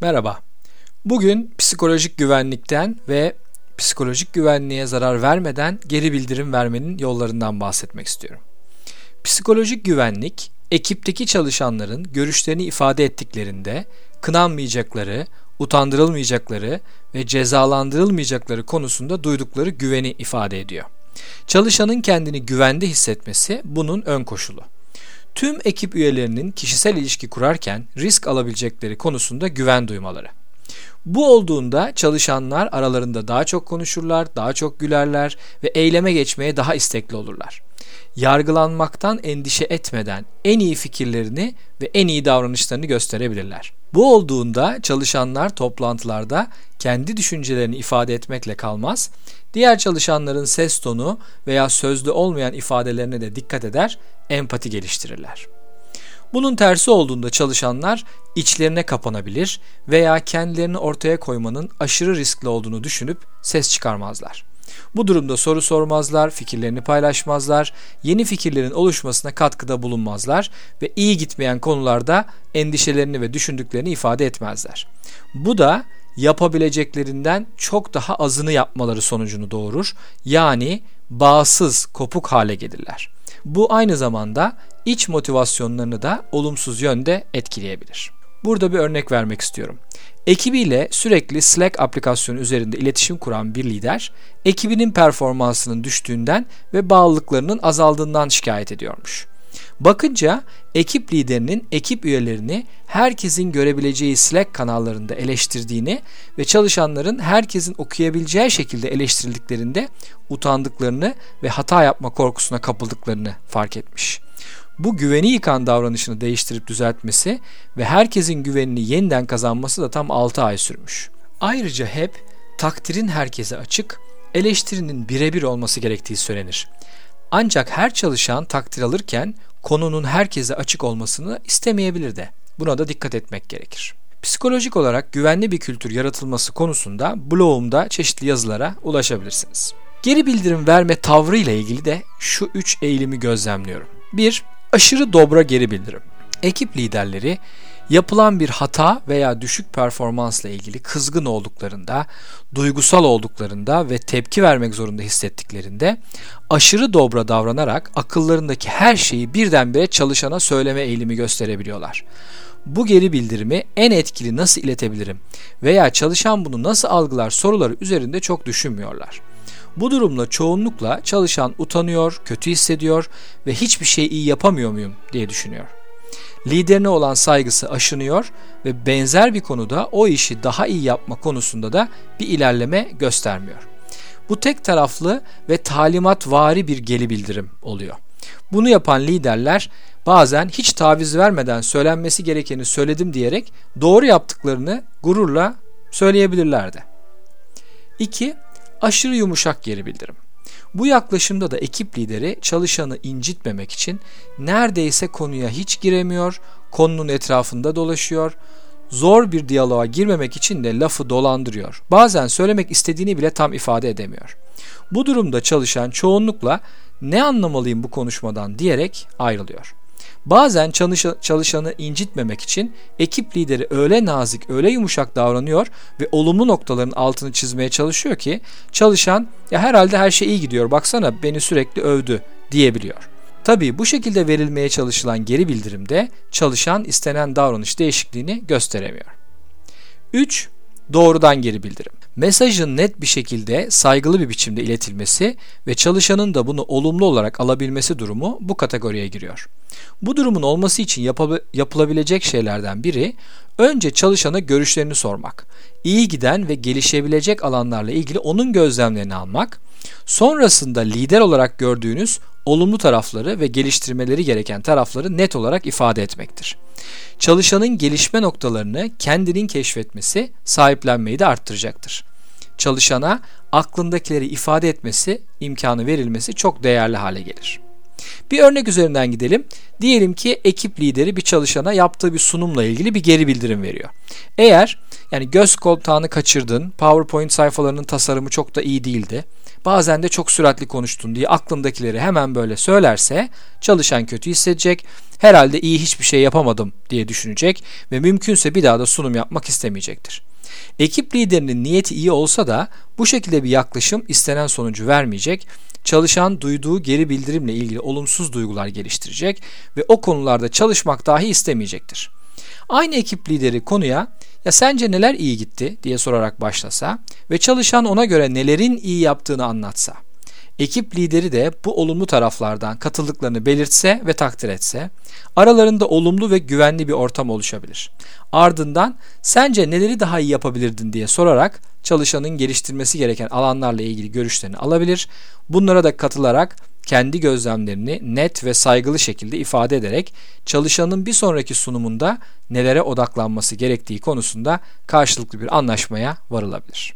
Merhaba. Bugün psikolojik güvenlikten ve psikolojik güvenliğe zarar vermeden geri bildirim vermenin yollarından bahsetmek istiyorum. Psikolojik güvenlik, ekipteki çalışanların görüşlerini ifade ettiklerinde kınanmayacakları, utandırılmayacakları ve cezalandırılmayacakları konusunda duydukları güveni ifade ediyor. Çalışanın kendini güvende hissetmesi bunun ön koşulu tüm ekip üyelerinin kişisel ilişki kurarken risk alabilecekleri konusunda güven duymaları. Bu olduğunda çalışanlar aralarında daha çok konuşurlar, daha çok gülerler ve eyleme geçmeye daha istekli olurlar. Yargılanmaktan endişe etmeden en iyi fikirlerini ve en iyi davranışlarını gösterebilirler. Bu olduğunda çalışanlar toplantılarda kendi düşüncelerini ifade etmekle kalmaz, diğer çalışanların ses tonu veya sözlü olmayan ifadelerine de dikkat eder, empati geliştirirler. Bunun tersi olduğunda çalışanlar içlerine kapanabilir veya kendilerini ortaya koymanın aşırı riskli olduğunu düşünüp ses çıkarmazlar. Bu durumda soru sormazlar, fikirlerini paylaşmazlar, yeni fikirlerin oluşmasına katkıda bulunmazlar ve iyi gitmeyen konularda endişelerini ve düşündüklerini ifade etmezler. Bu da yapabileceklerinden çok daha azını yapmaları sonucunu doğurur. Yani bağımsız, kopuk hale gelirler. Bu aynı zamanda iç motivasyonlarını da olumsuz yönde etkileyebilir. Burada bir örnek vermek istiyorum. Ekibiyle sürekli Slack aplikasyonu üzerinde iletişim kuran bir lider, ekibinin performansının düştüğünden ve bağlılıklarının azaldığından şikayet ediyormuş. Bakınca ekip liderinin ekip üyelerini herkesin görebileceği Slack kanallarında eleştirdiğini ve çalışanların herkesin okuyabileceği şekilde eleştirildiklerinde utandıklarını ve hata yapma korkusuna kapıldıklarını fark etmiş. Bu güveni yıkan davranışını değiştirip düzeltmesi ve herkesin güvenini yeniden kazanması da tam 6 ay sürmüş. Ayrıca hep takdirin herkese açık, eleştirinin birebir olması gerektiği söylenir. Ancak her çalışan takdir alırken konunun herkese açık olmasını istemeyebilir de. Buna da dikkat etmek gerekir. Psikolojik olarak güvenli bir kültür yaratılması konusunda blogumda çeşitli yazılara ulaşabilirsiniz. Geri bildirim verme tavrı ile ilgili de şu üç eğilimi gözlemliyorum. 1. Aşırı dobra geri bildirim. Ekip liderleri yapılan bir hata veya düşük performansla ilgili kızgın olduklarında, duygusal olduklarında ve tepki vermek zorunda hissettiklerinde aşırı dobra davranarak akıllarındaki her şeyi birdenbire çalışana söyleme eğilimi gösterebiliyorlar. Bu geri bildirimi en etkili nasıl iletebilirim veya çalışan bunu nasıl algılar soruları üzerinde çok düşünmüyorlar. Bu durumla çoğunlukla çalışan utanıyor, kötü hissediyor ve hiçbir şey iyi yapamıyor muyum diye düşünüyor. Liderine olan saygısı aşınıyor ve benzer bir konuda o işi daha iyi yapma konusunda da bir ilerleme göstermiyor. Bu tek taraflı ve talimat vari bir geri bildirim oluyor. Bunu yapan liderler bazen hiç taviz vermeden söylenmesi gerekeni söyledim diyerek doğru yaptıklarını gururla söyleyebilirlerdi. 2 aşırı yumuşak geri bildirim. Bu yaklaşımda da ekip lideri çalışanı incitmemek için neredeyse konuya hiç giremiyor, konunun etrafında dolaşıyor, zor bir diyaloğa girmemek için de lafı dolandırıyor. Bazen söylemek istediğini bile tam ifade edemiyor. Bu durumda çalışan çoğunlukla ne anlamalıyım bu konuşmadan diyerek ayrılıyor. Bazen çalışanı incitmemek için ekip lideri öyle nazik, öyle yumuşak davranıyor ve olumlu noktaların altını çizmeye çalışıyor ki çalışan ya herhalde her şey iyi gidiyor baksana beni sürekli övdü diyebiliyor. Tabii bu şekilde verilmeye çalışılan geri bildirimde çalışan istenen davranış değişikliğini gösteremiyor. 3. Doğrudan geri bildirim. Mesajın net bir şekilde saygılı bir biçimde iletilmesi ve çalışanın da bunu olumlu olarak alabilmesi durumu bu kategoriye giriyor. Bu durumun olması için yapılabilecek şeylerden biri önce çalışana görüşlerini sormak, iyi giden ve gelişebilecek alanlarla ilgili onun gözlemlerini almak, sonrasında lider olarak gördüğünüz olumlu tarafları ve geliştirmeleri gereken tarafları net olarak ifade etmektir. Çalışanın gelişme noktalarını kendinin keşfetmesi sahiplenmeyi de arttıracaktır. Çalışana aklındakileri ifade etmesi, imkanı verilmesi çok değerli hale gelir. Bir örnek üzerinden gidelim. Diyelim ki ekip lideri bir çalışana yaptığı bir sunumla ilgili bir geri bildirim veriyor. Eğer Yani göz kontağını kaçırdın, PowerPoint sayfalarının tasarımı çok da iyi değildi. Bazen de çok süratli konuştun diye aklındakileri hemen böyle söylerse çalışan kötü hissedecek. Herhalde iyi hiçbir şey yapamadım diye düşünecek ve mümkünse bir daha da sunum yapmak istemeyecektir. Ekip liderinin niyeti iyi olsa da bu şekilde bir yaklaşım istenen sonucu vermeyecek. Çalışan duyduğu geri bildirimle ilgili olumsuz duygular geliştirecek ve o konularda çalışmak dahi istemeyecektir. Aynı ekip lideri konuya ya sence neler iyi gitti diye sorarak başlasa ve çalışan ona göre nelerin iyi yaptığını anlatsa. Ekip lideri de bu olumlu taraflardan katıldıklarını belirtse ve takdir etse, aralarında olumlu ve güvenli bir ortam oluşabilir. Ardından sence neleri daha iyi yapabilirdin diye sorarak çalışanın geliştirmesi gereken alanlarla ilgili görüşlerini alabilir. Bunlara da katılarak kendi gözlemlerini net ve saygılı şekilde ifade ederek çalışanın bir sonraki sunumunda nelere odaklanması gerektiği konusunda karşılıklı bir anlaşmaya varılabilir.